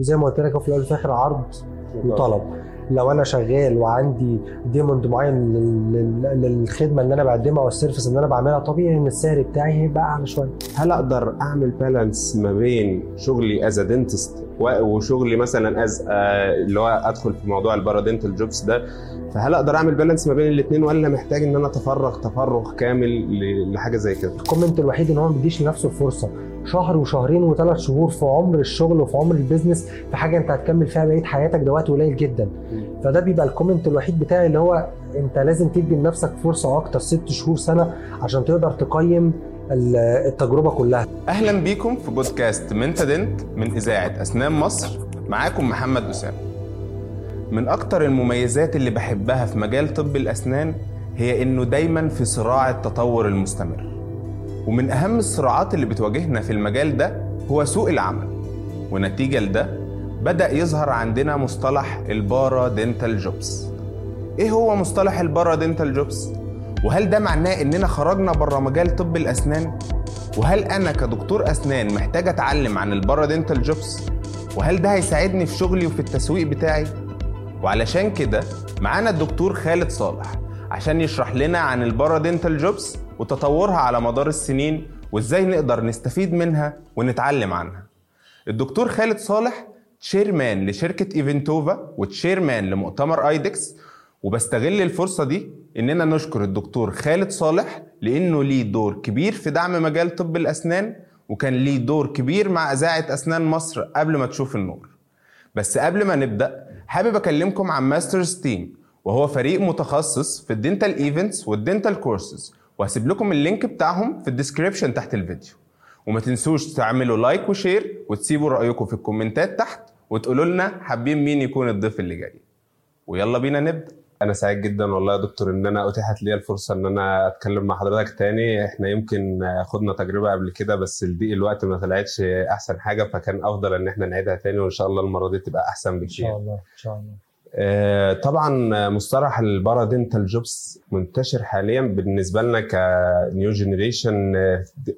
وزي ما قلت لك في الأول وفي الآخر عرض وطلب. لو أنا شغال وعندي demand معين لل- لل- للخدمة اللي أنا بقدمها أو ال service اللي أنا بعملها طبيعي إن السعر بتاعي هيبقى أعلى شوية. هل أقدر أعمل balance ما بين شغلي as dentist وشغلي مثلا as اللي هو أدخل في موضوع ال paradental jobs ده فهل أقدر اعمل balance ما بين الاثنين ولا محتاج ان أنا اتفرغ تفرغ كامل ل- لحاجة زي كده؟ ال comment الوحيد إن هو ما بيديش لنفسه الفرصه شهر وشهرين وثلاث شهور في عمر الشغل وفي عمر ال business في حاجة أنت هتكمل فيها بقية حياتك ده وقت قليل جدا. فده بيبقى ال comment الوحيد بتاعي اللي هو أنت لازم تدي لنفسك فرصة أكتر ست شهور سنة عشان تقدر تقيم ال- التجربة كلها. أهلا بيكم في بودكاست منتا دنت من إذاعة أسنان مصر. معاكم محمد أسامة. من أكتر المميزات اللي بحبها في مجال طب الأسنان هي إنه دايما في صراع التطور المستمر. ومن أهم الصراعات اللي بتواجهنا في المجال ده هو سوق العمل. ونتيجة لده بدأ يظهر عندنا مصطلح ال paradental jobs إيه هو مصطلح ال paradental jobs وهل ده معناه إننا خرجنا بره مجال طب الأسنان؟ وهل أنا كدكتور أسنان محتاج أتعلم عن ال paradental jobs وهل ده هيساعدني في شغلي وفي التسويق بتاعي؟ وعلشان كده معانا الدكتور خالد صالح عشان يشرح لنا عن ال paradental jobs وتطورها على مدار السنين وازاي نقدر نستفيد منها ونتعلم عنها. الدكتور خالد صالح chairman لشركة إيفنتوفا و chairman لمؤتمر ايدكس وبستغل الفرصة دي إننا نشكر الدكتور خالد صالح لأنه ليه دور كبير في دعم مجال طب الأسنان وكان ليه دور كبير مع إذاعة أسنان مصر قبل ما تشوف النور. بس قبل ما نبدأ حابب أكلمكم عن Masters Team وهو فريق متخصص في ال dental events وال dental courses وهسيب لكم ال link بتاعهم في ال description تحت الفيديو. وما تنسوش تعملوا like و share وتسيبوا رأيكم في الكومنتات تحت وتقولوا لنا حابين مين يكون الضيف اللي جاي. ويلا بينا نبدأ. أنا سعيد جدا والله يا دكتور إن أنا أتيحت لي الفرصة إن أنا أتكلم مع حضرتك تاني. إحنا يمكن خدنا تجربة قبل كده بس لضيق الوقت ما طلعتش أحسن حاجة فكان أفضل إن إحنا نعيدها تاني وإن شاء الله المرة دي تبقى أحسن إن بكتير. شاء الله إن شاء الله. آه، طبعا مصطلح ال paradental jobs منتشر حاليا بالنسبة لنا ك new generation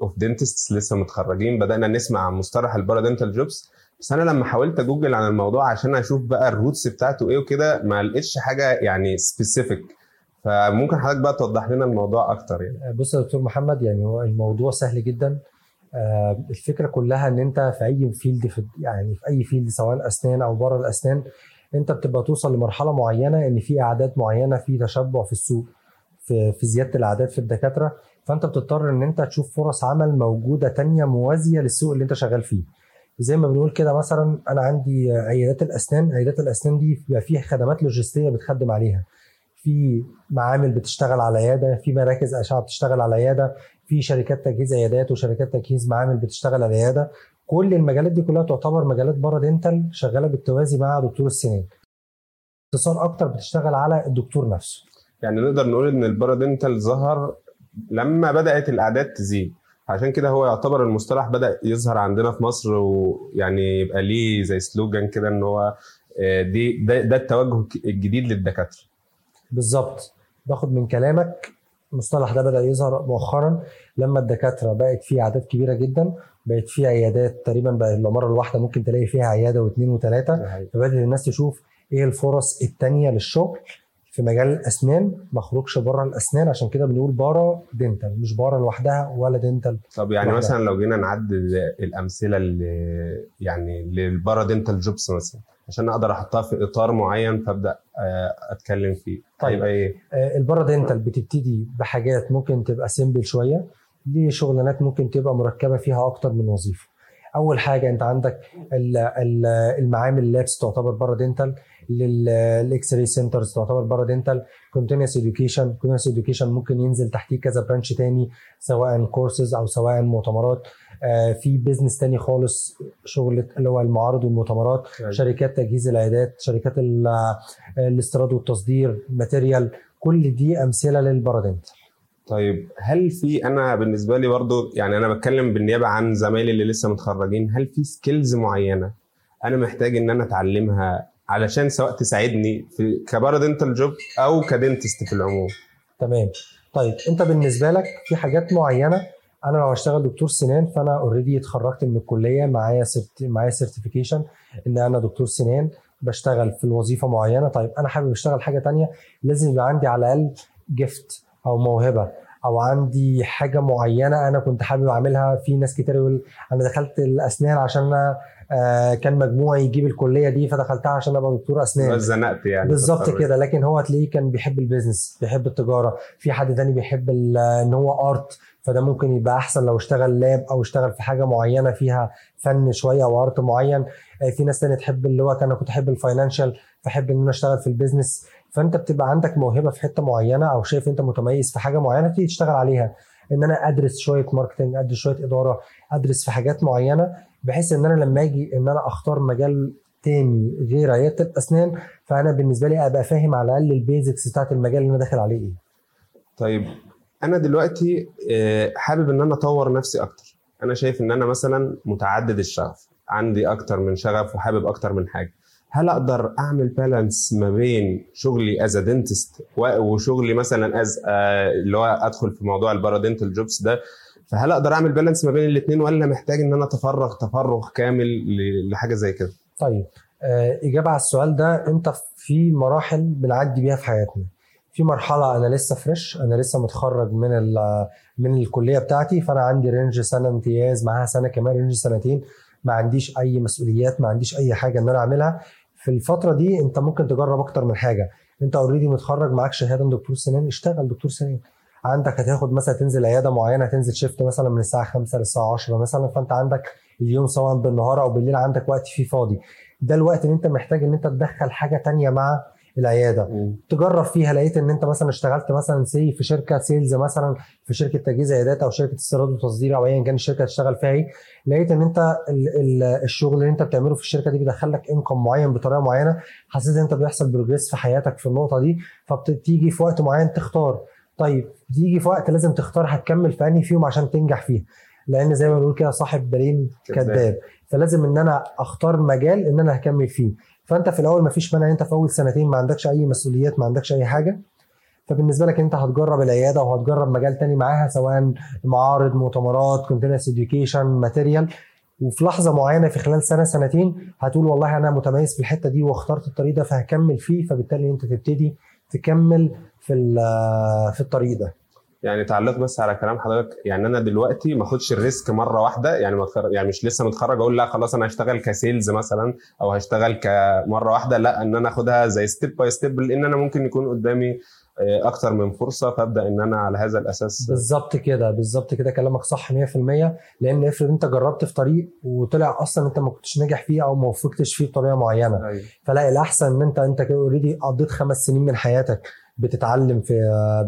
of dentists لسه متخرجين. بدأنا نسمع عن مصطلح ال paradental jobs. بس أنا لما حاولت أجوجل عن الموضوع عشان أشوف بقى ال roots بتاعته إيه وكده ما لقيتش حاجة يعني specific فممكن حضرتك بقى توضح لنا الموضوع أكتر يعني. بص يا دكتور محمد يعني هو الموضوع سهل جدا. آه، الفكرة كلها إن أنت في أي field في يعني في أي field سواء أسنان أو بره الأسنان أنت بتبقى توصل لمرحلة معينة إن في أعداد معينة في تشبع في السوق في في زيادة الأعداد في الدكاترة. فأنت بتضطر إن أنت تشوف فرص عمل موجودة تانية موازية للسوق اللي أنت شغال فيه. زي ما بنقول كده مثلا أنا عندي عيادات الأسنان عيادات الأسنان دي بيبقى فيها خدمات لوجستية بتخدم عليها. في معامل بتشتغل على عياده في مراكز أشعة بتشتغل على عياده في شركات تجهيز عيادات وشركات تجهيز معامل بتشتغل على عياده كل المجالات دي كلها تعتبر مجالات بره dental شغالة بالتوازي مع دكتور السنان. اتصال أكتر بتشتغل على الدكتور نفسه. يعني نقدر نقول إن ال paradental ظهر لما بدأت الأعداد تزيد. عشان كده هو يعتبر المصطلح بدأ يظهر عندنا في مصر ويعني يبقى ليه زي slogan كده إن هو آه، دي ده, ده التوجه الجديد للدكاترة. بالظبط. باخد من كلامك المصطلح ده بدأ يظهر مؤخرا لما الدكاترة بقت في اعداد كبيرة جدا بقت في عيادات تقريبا بقى العماره الواحده ممكن تلاقي فيها عيادة واثنين وثلاثه فبدأت الناس تشوف إيه الفرص التانية للشغل في مجال الأسنان ما اخرجش بره الأسنان عشان كده بنقول para dental مش para لوحدها ولا dental طب يعني واحدة. مثلا لو جينا نعدد الأمثلة اللي يعني لل paradental jobs مثلا عشان أقدر أحطها في إطار معين فأبدأ آه، أتكلم فيه طيب. هيبقى إيه آه، ال para dental بتبتدي بحاجات ممكن تبقى simple شوية لشغلانات ممكن تبقى مركبة فيها أكتر من وظيفة أول حاجة أنت عندك ال- ال- المعامل ال labs تعتبر para dental ال x-ray centers تعتبر para dental continuous education continuous education ممكن ينزل تحتيه كذا branch تاني سواء كورسز أو سواء مؤتمرات. آه، في business تاني خالص شغل اللي هو المعارض والمؤتمرات شركات تجهيز العيادات شركات ال- الاستيراد والتصدير material كل دي أمثلة لل paradental طيب هل في أنا بالنسبة لي برضو يعني أنا بتكلم بالنيابة عن زمايلي اللي لسه متخرجين هل في skills معينة أنا محتاج إن أنا أتعلمها علشان سواء تساعدني في ك paradental job أو ك dentist في العموم. تمام. طيب أنت بالنسبة لك في حاجات معينة؟ أنا لو هشتغل دكتور سنان فأنا already اتخرجت من الكلية معايا cert... معايا certification إن أنا دكتور سنان بشتغل في الوظيفة معينة. طيب أنا حابب أشتغل حاجة تانية؟ لازم يبقى عندي على الأقل gift أو موهبة أو عندي حاجة معينة أنا كنت حابب أعملها. في ناس كتير يقول أنا دخلت الأسنان عشان أنا آه، كان مجموعي يجيب الكلية دي فدخلتها عشان أبقى دكتور أسنان. بس زنقت يعني بالظبط. كده. لكن هو تلاقيه كان بيحب ال business بيحب التجارة. في حد تاني بيحب إن هو art فده ممكن يبقى أحسن لو اشتغل lab أو اشتغل في حاجة معينة فيها فن شوية أو art معين. آه، في ناس تانية تحب اللي هو كان أنا كنت أحب ال financial فأحب إن أنا أشتغل في ال business. فأنت بتبقى عندك موهبة في حتة معينة أو شايف أنت متميز في حاجة معينة تيجي تشتغل عليها. إن أنا أدرس شوية marketing أدرس شوية إدارة أدرس في حاجات معينة بحيث إن أنا لما أجي إن أنا أختار مجال تاني غير عيادة الأسنان فأنا بالنسبة لي أبقى فاهم على الأقل ال basics بتاعت المجال اللي أنا داخل عليه إيه. طيب أنا دلوقتي آه، حابب إن أنا أطور نفسي أكتر. أنا شايف إن أنا مثلا متعدد الشغف عندي أكتر من شغف وحابب أكتر من حاجة. هل أقدر أعمل balance ما بين شغلي as dentist وشغلي مثلا as اللي هو أدخل في موضوع ال paradental jobs ده فهل أقدر أعمل balance ما بين الاثنين ولا محتاج إن أنا أتفرغ تفرغ كامل لحاجة زي كده؟ طيب آه، إجابة على السؤال ده أنت في مراحل بنعدي بيها في حياتنا. في مرحلة أنا لسه fresh أنا لسه متخرج من من الكلية بتاعتي فأنا عندي range سنة امتياز معاها سنة كمان range سنتين. ما عنديش أي مسؤوليات ما عنديش أي حاجة إن أنا أعملها. في الفترة دي أنت ممكن تجرب أكتر من حاجة. أنت already متخرج معاك شهادة من دكتور سنان اشتغل دكتور سنان. عندك هتاخد مثلا تنزل عيادة معينة هتنزل shift مثلا من الساعة 5 للساعة 10 مثلا فأنت عندك اليوم سواء بالنهار أو بالليل عندك وقت فيه فاضي. ده الوقت اللي أنت محتاج إن أنت تدخل حاجة تانية مع العيادة. تجرب فيها لقيت إن أنت مثلا اشتغلت مثلا سي في شركة sales مثلا في شركة تجهيز عيادات أو شركة استيراد وتصدير أو ايا كان الشركة تشتغل فيها إيه لقيت إن أنت ال ال الشغل اللي أنت بتعمله في الشركة دي بيدخل لك income معين بطريقة معينة حسيت إن أنت بيحصل progress في حياتك في النقطة دي فبتيجي في وقت معين تختار. طيب تيجي في وقت لازم تختار هتكمل في انهي فيهم عشان تنجح فيها. لأن زي ما بنقول كده صاحب بالين كذاب. فلازم إن أنا أختار مجال إن أنا هكمل فيه. فأنت في الأول مفيش مانع أنت في أول سنتين ما عندكش أي مسؤوليات ما عندكش أي حاجة. فبالنسبة لك أنت هتجرب العيادة وهتجرب مجال تاني معاها سواء معارض مؤتمرات continuous education material وفي لحظة معينة في خلال سنة سنتين هتقول والله أنا متميز في الحتة دي واخترت الطريق ده فهكمل فيه فبالتالي أنت تبتدي تكمل في في الطريق ده. يعني تعليق بس على كلام حضرتك يعني أنا دلوقتي ما أخدش ال risk مرة واحدة يعني يعني مش لسه متخرج أقول لا خلاص أنا هشتغل ك sales مثلا أو هشتغل كمرة واحدة لا إن أنا أخدها زي step by step لأن أنا ممكن يكون قدامي أكتر من فرصة فأبدأ إن أنا على هذا الأساس. بالظبط كده بالظبط كده كلامك صح 100% لأن افرض أنت جربت في طريق وطلع أصلا أنت ما كنتش ناجح فيه أو ما وفقتش فيه بطريقة معينة. أيوة. فلا الأحسن إن أنت أنت كده already قضيت خمس سنين من حياتك بتتعلم في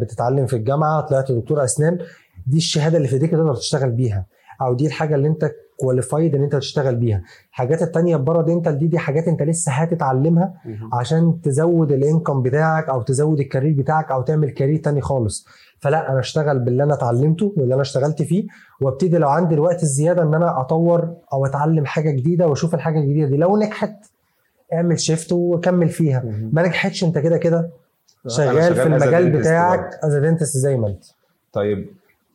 بتتعلم في الجامعة طلعت دكتور أسنان دي الشهادة اللي في إيديك تقدر تشتغل بيها. أو دي الحاجة اللي أنت qualified إن أنت تشتغل بيها. الحاجات التانية بره dental دي دي حاجات أنت لسه هتتعلمها عشان تزود ال income بتاعك أو تزود ال career بتاعك أو تعمل career تاني خالص. فلا أنا أشتغل باللي أنا اتعلمته واللي أنا اشتغلت فيه وأبتدي لو عندي الوقت الزيادة إن أنا أطور أو أتعلم حاجة جديدة وأشوف الحاجة الجديدة دي. لو نجحت اعمل shift وكمل فيها. ما نجحتش أنت كده كده شغال في شغال a المجال بتاعك as dentist زي ما أنت. طيب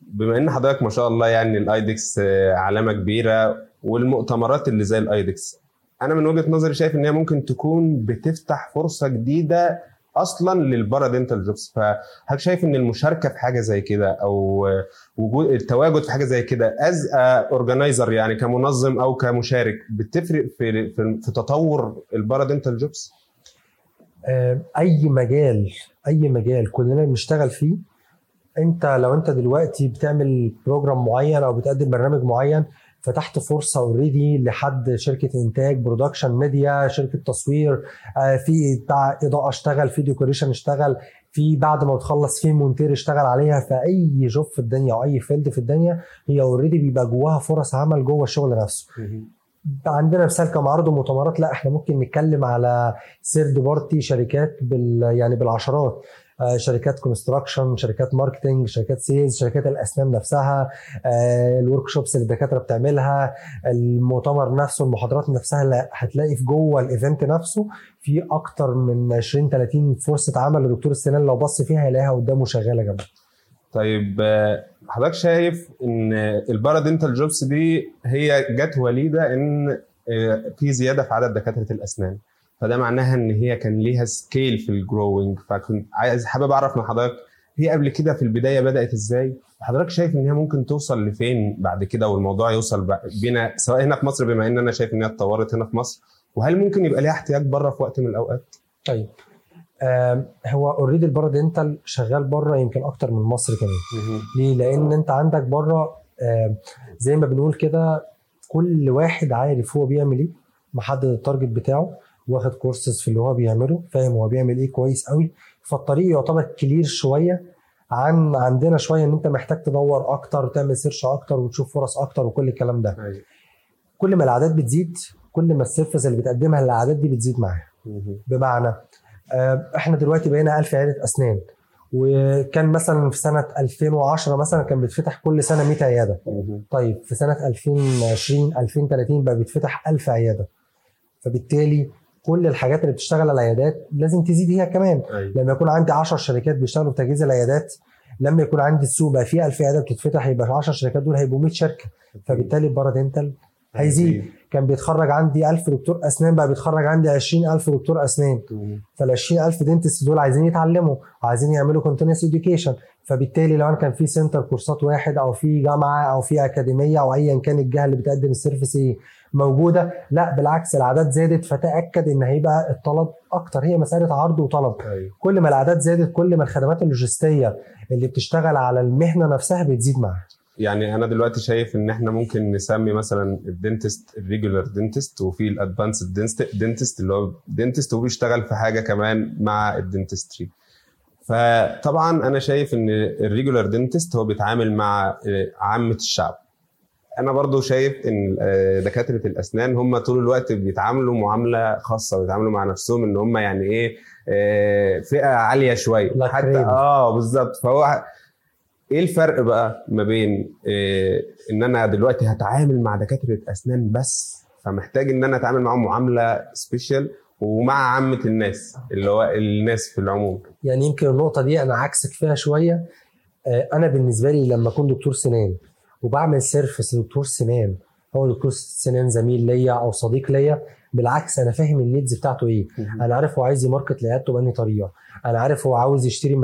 بما إن حضرتك ما شاء الله يعني الايدكس آه، علامة كبيرة والمؤتمرات اللي زي الايدكس أنا من وجهة نظري شايف إن هي ممكن تكون بتفتح فرصة جديدة أصلا لل paradental jobs فهل شايف إن المشاركة في حاجة زي كده أو آه، وجود التواجد في حاجة زي كده as organizer يعني كمنظم أو كمشارك بتفرق في في, في تطور ال paradental jobs آه، أي مجال أي مجال كلنا بنشتغل فيه انت لو انت دلوقتي بتعمل program معين أو بتقدم برنامج معين فتحت فرصة already لحد شركة إنتاج production media شركة تصوير آه، في بتاع إضاءة اشتغل في decoration اشتغل في بعد ما بتخلص في مونتير اشتغل عليها في أي job في الدنيا أو أي field في الدنيا هي already بيبقى جواها فرص عمل جوه الشغل نفسه. عندنا مثال كمعارض ومؤتمرات لا إحنا ممكن نتكلم على third party شركات بال يعني بالعشرات. شركات construction شركات marketing شركات sales شركات الأسنان نفسها ال workshops اللي الدكاترة بتعملها المؤتمر نفسه المحاضرات نفسها لا هتلاقي في جوه ال event نفسه في أكتر من 20 30 فرصة عمل لدكتور السنان لو بص فيها هيلاقيها قدامه شغالة جنبه. طيب آه، حضرتك شايف إن ال paradental jobs دي هي جت وليدة إن آه، في زيادة في عدد دكاترة الأسنان؟ فده معناها إن هي كان ليها scale في ال growing فكنت عايز حابب أعرف من حضرتك هي قبل كده في البداية بدأت إزاي؟ وحضرتك شايف إن هي ممكن توصل لفين بعد كده والموضوع يوصل بينا سواء هنا في مصر بما إن أنا شايف إن هي اتطورت هنا في مصر وهل ممكن يبقى ليها احتياج بره في وقت من الأوقات؟ طيب. هو already ال paradental شغال بره يمكن أكتر من مصر كمان. ليه؟ لأن أنت عندك بره زي ما بنقول كده كل واحد عارف هو بيعمل إيه محدد ال target بتاعه. واخد كورسز في اللي هو بيعمله فاهم هو بيعمل إيه كويس قوي فالطريق يعتبر clear شوية عن عندنا شوية إن أنت محتاج تدور أكتر وتعمل search أكتر وتشوف فرص أكتر وكل الكلام ده. أيوه. كل ما الاعداد بتزيد كل ما ال service اللي بتقدمها للاعداد دي بتزيد معاها بمعنى آه، إحنا دلوقتي بقينا 1000 عياده أسنان. وكان مثلا في سنة 2010 مثلا كان بيتفتح كل سنة 100 عيادة. طيب في سنة 2020 2030 بقى بيتفتح 1000 عيادة. فبالتالي كل الحاجات اللي بتشتغل على العيادات لازم تزيد هي كمان. أيوه. لما يكون عندي 10 شركات بيشتغلوا في تجهيز العيادات لما يكون عندي السوق بقى فيه 1000 عيادة بتتفتح يبقى 10 شركات دول هيبقوا 100 شركة. فبالتالي البارادنتال هيزيد. كان بيتخرج عندي 1000 دكتور أسنان بقى بيتخرج عندي 20000 دكتور أسنان. فال 20000 dentist دول عايزين يتعلموا وعايزين يعملوا continuous education فبالتالي لو أنا كان في center كورسات واحد أو في جامعة أو في أكاديمية أو ايا كان الجهة اللي بتقدم ال service إيه موجودة لا بالعكس الاعداد زادت. فتأكد إن هيبقى الطلب أكتر. هي مسألة عرض وطلب. أيوه. كل ما الاعداد زادت كل ما الخدمات اللوجستية اللي بتشتغل على المهنة نفسها بتزيد معاها. يعني أنا دلوقتي شايف إن إحنا ممكن نسمي مثلا ال dentist ال regular dentist وفي ال advanced dentist اللي هو dentist وبيشتغل في حاجة كمان مع ال dentistry فطبعا أنا شايف إن ال regular dentist هو بيتعامل مع آه، عامة الشعب. أنا برضو شايف إن آه، دكاترة الأسنان هم طول الوقت بيتعاملوا معاملة خاصة بيتعاملوا مع نفسهم إن هم يعني إيه آه، فئة عالية شوية. حتى. آه بالظبط. فهو إيه الفرق بقى ما بين إيه إن أنا دلوقتي هتعامل مع دكاترة أسنان بس فمحتاج إن أنا أتعامل معاهم معاملة special ومع عامة الناس اللي هو الناس في العموم. يعني يمكن النقطة دي أنا عكسك فيها شوية. آه، أنا بالنسبة لي لما أكون دكتور سنان وبعمل service لدكتور سنان هو دكتور سنان زميل ليا أو صديق ليا بالعكس أنا فاهم ال needs بتاعته إيه. أنا عارف هو عايز ي market لعيادته بأنهي طريقة. أنا عارف هو عاوز يشتري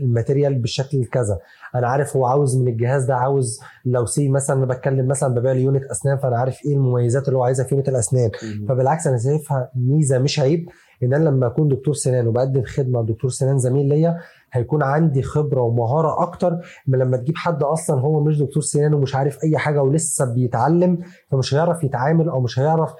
ال material بالشكل الكذا. أنا عارف هو عاوز من الجهاز ده عاوز let's say مثلا أنا بتكلم مثلا ببيع لي unit أسنان فأنا عارف إيه المميزات اللي هو عايزها في unit الأسنان. فبالعكس أنا شايفها ميزة مش عيب إن أنا لما أكون دكتور سنان وبقدم خدمة لدكتور سنان زميل ليا هيكون عندي خبرة ومهارة أكتر من لما تجيب حد أصلا هو مش دكتور سنان ومش عارف أي حاجة ولسه بيتعلم فمش هيعرف يتعامل أو مش هيعرف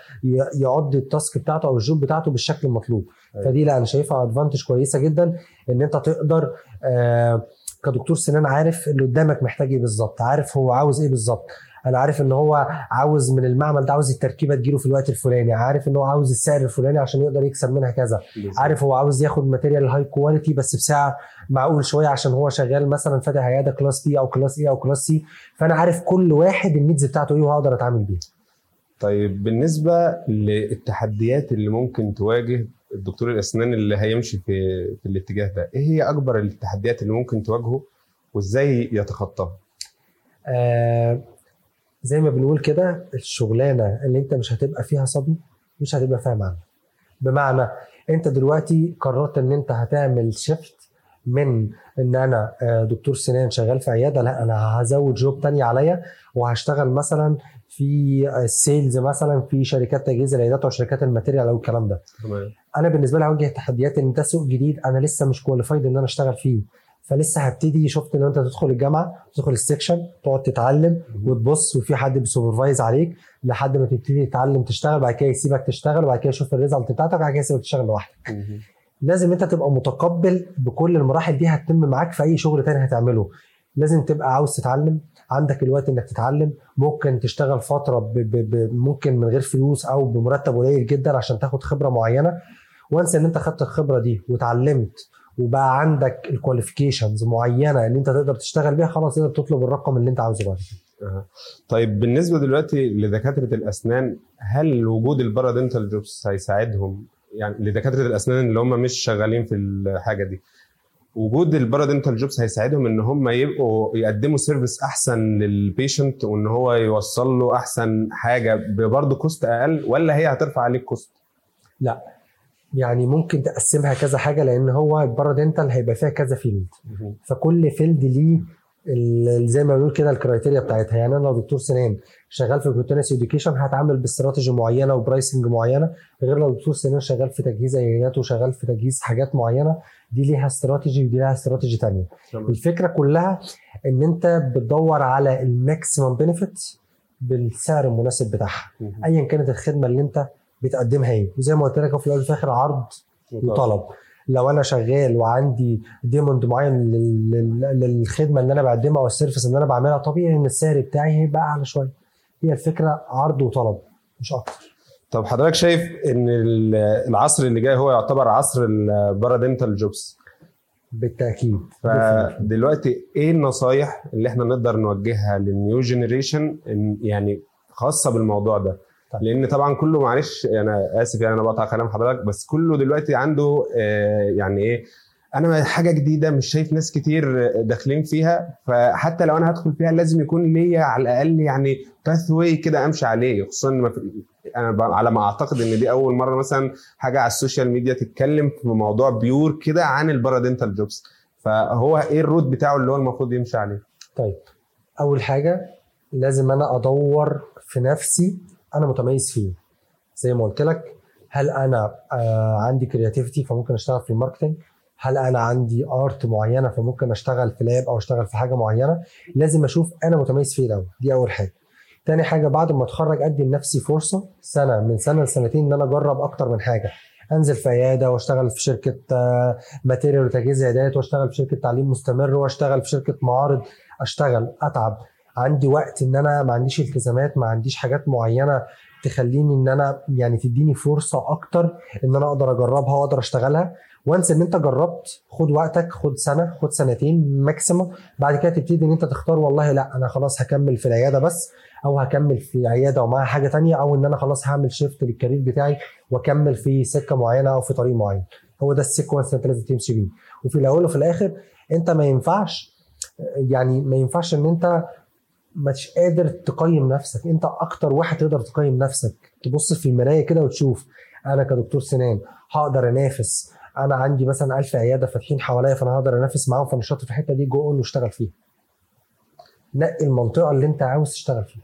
يقضي ال task بتاعته أو ال job بتاعته بالشكل المطلوب أيوة. فدي لا أنا شايفها advantage كويسة جدا إن أنت تقدر آه كدكتور سنان عارف اللي قدامك محتاج إيه بالظبط عارف هو عاوز إيه بالظبط. أنا عارف ان هو عاوز من المعمل ده عاوز التركيبة تجيله في الوقت الفلاني عارف ان هو عاوز السعر الفلاني عشان يقدر يكسب منها كذا. عارف هو عاوز ياخد material high quality بس بسعر معقول شوية عشان هو شغال مثلا فاتح عيادة class B أو class A أو class C فأنا عارف كل واحد النيدز بتاعته إيه وهقدر أتعامل بيها. طيب بالنسبة للتحديات اللي ممكن تواجه الدكتور الأسنان اللي هيمشي في في الاتجاه ده إيه هي أكبر التحديات اللي ممكن تواجهه وإزاي يتخطاها آه زي ما بنقول كده الشغلانة اللي أنت مش هتبقى فيها صبي مش هتبقى فاهم عنها بمعنى أنت دلوقتي قررت إن أنت هتعمل شيفت من إن أنا آه، دكتور سنان شغال في عيادة لا أنا هزود job تاني عليا وهشتغل مثلا في ال sales مثلا في شركات تجهيز العيادات أو شركات ال material أو الكلام ده. تمام. أنا بالنسبة لي هواجه تحديات إن ده سوق جديد أنا لسه مش qualified إن أنا أشتغل فيه. فلسه هبتدي شفت إن أنت تدخل الجامعة تدخل ال section تقعد تتعلم وتبص وفي حد بي supervise عليك لحد ما تبتدي تتعلم تشتغل بعد كده يسيبك تشتغل وبعد كده يشوف ال result بتاعتك وبعد كده يسيبك تشتغل لوحدك. لازم انت تبقى متقبل بكل المراحل دي هتتم معاك في أي شغل تاني هتعمله. لازم تبقى عاوز تتعلم عندك الوقت إنك تتعلم. ممكن تشتغل فترة ب ب ب ممكن من غير فلوس أو بمرتب قليل جدا عشان تاخد خبرة معينة. وانسى إن أنت خدت الخبرة دي وتعلمت وبقى عندك ال qualifications معينة ان أنت تقدر تشتغل بيها خلاص تقدر تطلب الرقم اللي أنت عاوزه بعد كده. طيب بالنسبة دلوقتي لدكاترة الأسنان هل وجود ال paradental jobs هيساعدهم يعني لدكاترة الأسنان اللي هم مش شغالين في الحاجة دي. وجود ال paradental jobs هيساعدهم إن هم يبقوا يقدموا service أحسن لل patient وإن هو يوصل له أحسن حاجة برضه cost أقل ولا هي هترفع عليك cost؟ يعني ممكن تقسمها كذا حاجة لأن هو ال paradental هيبقى فيها كذا field فكل field ليه زي ما بنقول كده ال criteria بتاعتها. يعني أنا لو دكتور سنان شغال في continuous education هتعامل باستراتيجي معينة و pricing معينة غير لو دكتور سنان شغال في تجهيز عيادات وشغال في تجهيز حاجات معينة دي ليها استراتيجي ودي ليها استراتيجي تانية. الفكرة كلها إن أنت بتدور على ال maximum benefit بالسعر المناسب بتاعها. ايا كانت الخدمة اللي أنت بتقدمها إيه. وزي ما قلت لك في الأول وفي الآخر عرض وطلب. لو أنا شغال وعندي demand معين لل- لل- للخدمة اللي أنا بقدمها أو ال service اللي أنا بعملها طبيعي إن السعر بتاعي هيبقى أعلى شوية. هي الفكرة عرض وطلب مش أكتر. طب حضرتك شايف إن ال- العصر اللي جاي هو يعتبر عصر ال paradental jobs بالتأكيد فدلوقتي إيه النصايح اللي إحنا نقدر نوجهها لل new generation يعني خاصة بالموضوع ده؟ طيب. لأن طبعا كله معلش أنا آسف يعني أنا بقطع كلام حضرتك بس كله دلوقتي عنده آه، يعني إيه أنا حاجة جديدة مش شايف ناس كتير داخلين فيها فحتى لو أنا هدخل فيها لازم يكون ليا على الأقل يعني pathway كده أمشي عليه خصوصا ما أنا على ما أعتقد إن دي أول مرة مثلا حاجة على ال social media تتكلم في موضوع pure كده عن ال paradental jobs فهو إيه ال route بتاعه اللي هو المفروض يمشي عليه طيب أول حاجة لازم أنا أدور في نفسي أنا متميز فيه. زي ما قلت لك هل أنا آه عندي creativity فممكن أشتغل في ال marketing هل أنا عندي art معينة فممكن أشتغل في lab أو أشتغل في حاجة معينة؟ لازم أشوف أنا متميز فيه الأول. دي أول حاجة. تاني حاجة بعد ما أتخرج أدي لنفسي فرصة سنة من سنة لسنتين إن أنا أجرب أكتر من حاجة. أنزل في عيادة وأشتغل في شركة آه، material وتجهيز عيادات وأشتغل في شركة تعليم مستمر وأشتغل في شركة معارض. أشتغل أتعب. عندي وقت إن أنا ما عنديش التزامات ما عنديش حاجات معينة تخليني إن أنا يعني تديني فرصة أكتر إن أنا أقدر أجربها وأقدر أشتغلها. once إن أنت جربت خد وقتك خد سنة خد سنتين maximum بعد كده تبتدي إن أنت تختار والله لأ أنا خلاص هكمل في العيادة بس أو هكمل في عيادة ومعاها حاجة تانية أو إن أنا خلاص هعمل shift لل career بتاعي وأكمل في سكة معينة أو في طريق معين. هو ده ال sequence أنت لازم تمشي بيه. وفي الأول وفي الآخر أنت ما ينفعش يعني ما ينفعش إن أنت مش قادر تقيم نفسك. انت أكتر واحد تقدر تقيم نفسك. تبص في المراية كده وتشوف أنا كدكتور سنان هقدر انافس؟ أنا عندي مثلا 1000 عيادة فاتحين حواليا فأنا هقدر انافس معاهم فأنا شاطر في الحتة دي go on واشتغل فيها. نقي المنطقة اللي انت عاوز تشتغل فيها.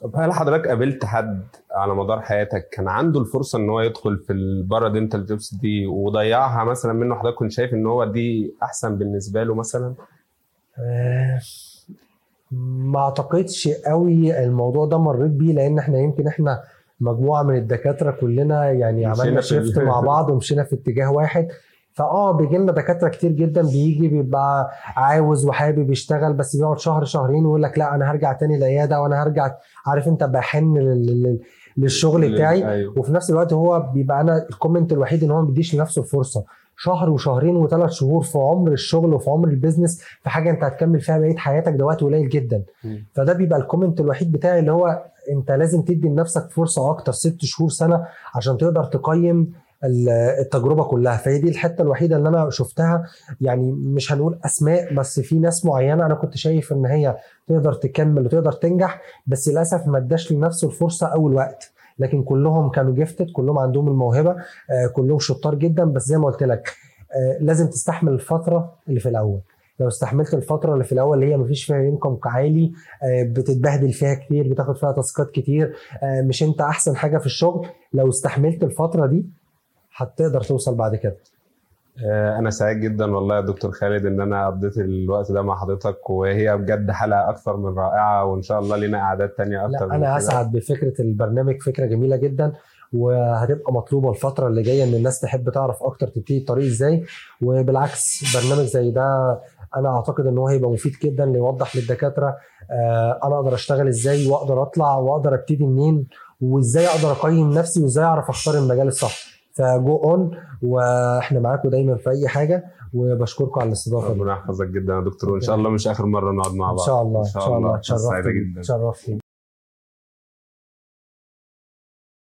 طب هل حضرتك قابلت حد على مدار حياتك كان عنده الفرصة إن هو يدخل في ال paradental jobs دي وضيعها مثلا منه؟ حضرتك كنت شايف إن هو دي أحسن بالنسبة له مثلا؟ آه، ما اعتقدش قوي الموضوع ده مريت بيه لأن إحنا يمكن إحنا مجموعة من الدكاترة كلنا يعني عملنا shift مع بعض ومشينا في اتجاه واحد. فآه بيجي لنا دكاترة كتير جدا بيجي بيبقى عاوز وحابب يشتغل بس بيقعد شهر شهرين ويقول لك لا أنا هرجع تاني العياده وأنا هرجع عارف أنت بحن لل- لل- للشغل بتاعي. أيوه. وفي نفس الوقت هو بيبقى أنا ال comment الوحيد إن هو ما بيديش لنفسه الفرصه شهر وشهرين وثلاث شهور في عمر الشغل وفي عمر ال business في حاجة انت هتكمل فيها بقية حياتك ده وقت قليل جدا. مم. فده بيبقى ال comment الوحيد بتاعي اللي هو انت لازم تدي لنفسك فرصة أكتر ست شهور سنة عشان تقدر تقيم ال- التجربة كلها. فهي دي الحتة الوحيدة اللي أنا شفتها. يعني مش هنقول أسماء بس في ناس معينة أنا كنت شايف إن هي تقدر تكمل وتقدر تنجح بس للأسف ما اداش لنفسه الفرصة أول وقت. لكن كلهم كانوا جيفتد كلهم عندهم الموهبة آه، كلهم شطار جدا. بس زي ما قلت لك آه، لازم تستحمل الفترة اللي في الأول. لو استحملت الفترة اللي في الأول اللي هي مفيش فيها انكم عالي آه، بتتبهدل فيها كتير بتاخد فيها تاسكات كتير مش أنت أحسن حاجة في الشغل. لو استحملت الفترة دي هتقدر توصل بعد كده. أنا سعيد جدا والله يا دكتور خالد إن أنا قضيت الوقت ده مع حضرتك وهي بجد حلقة أكثر من رائعة وإن شاء الله لينا اعداد تانية أكتر لا من أنا. اسعد بفكرة البرنامج فكرة جميلة جدا وهتبقى مطلوبة الفترة اللي جاية إن الناس تحب تعرف أكتر تبتدي الطريق إزاي وبالعكس برنامج زي ده أنا أعتقد إن هو هيبقى مفيد جدا ليوضح للدكاترة آه، أنا أقدر أشتغل إزاي وأقدر أطلع وأقدر أبتدي منين وإزاي أقدر أقيم نفسي وإزاي أعرف أختار المجال الصح فجو اون وإحنا معاكم دايما في أي حاجة وبشكركم على الاستضافة دي. ربنا يحفظك جدا يا دكتور. وان شاء الله مش آخر مرة نقعد مع إن بعض شاء الله. إن شاء الله. سعيدة اتشرفت جدا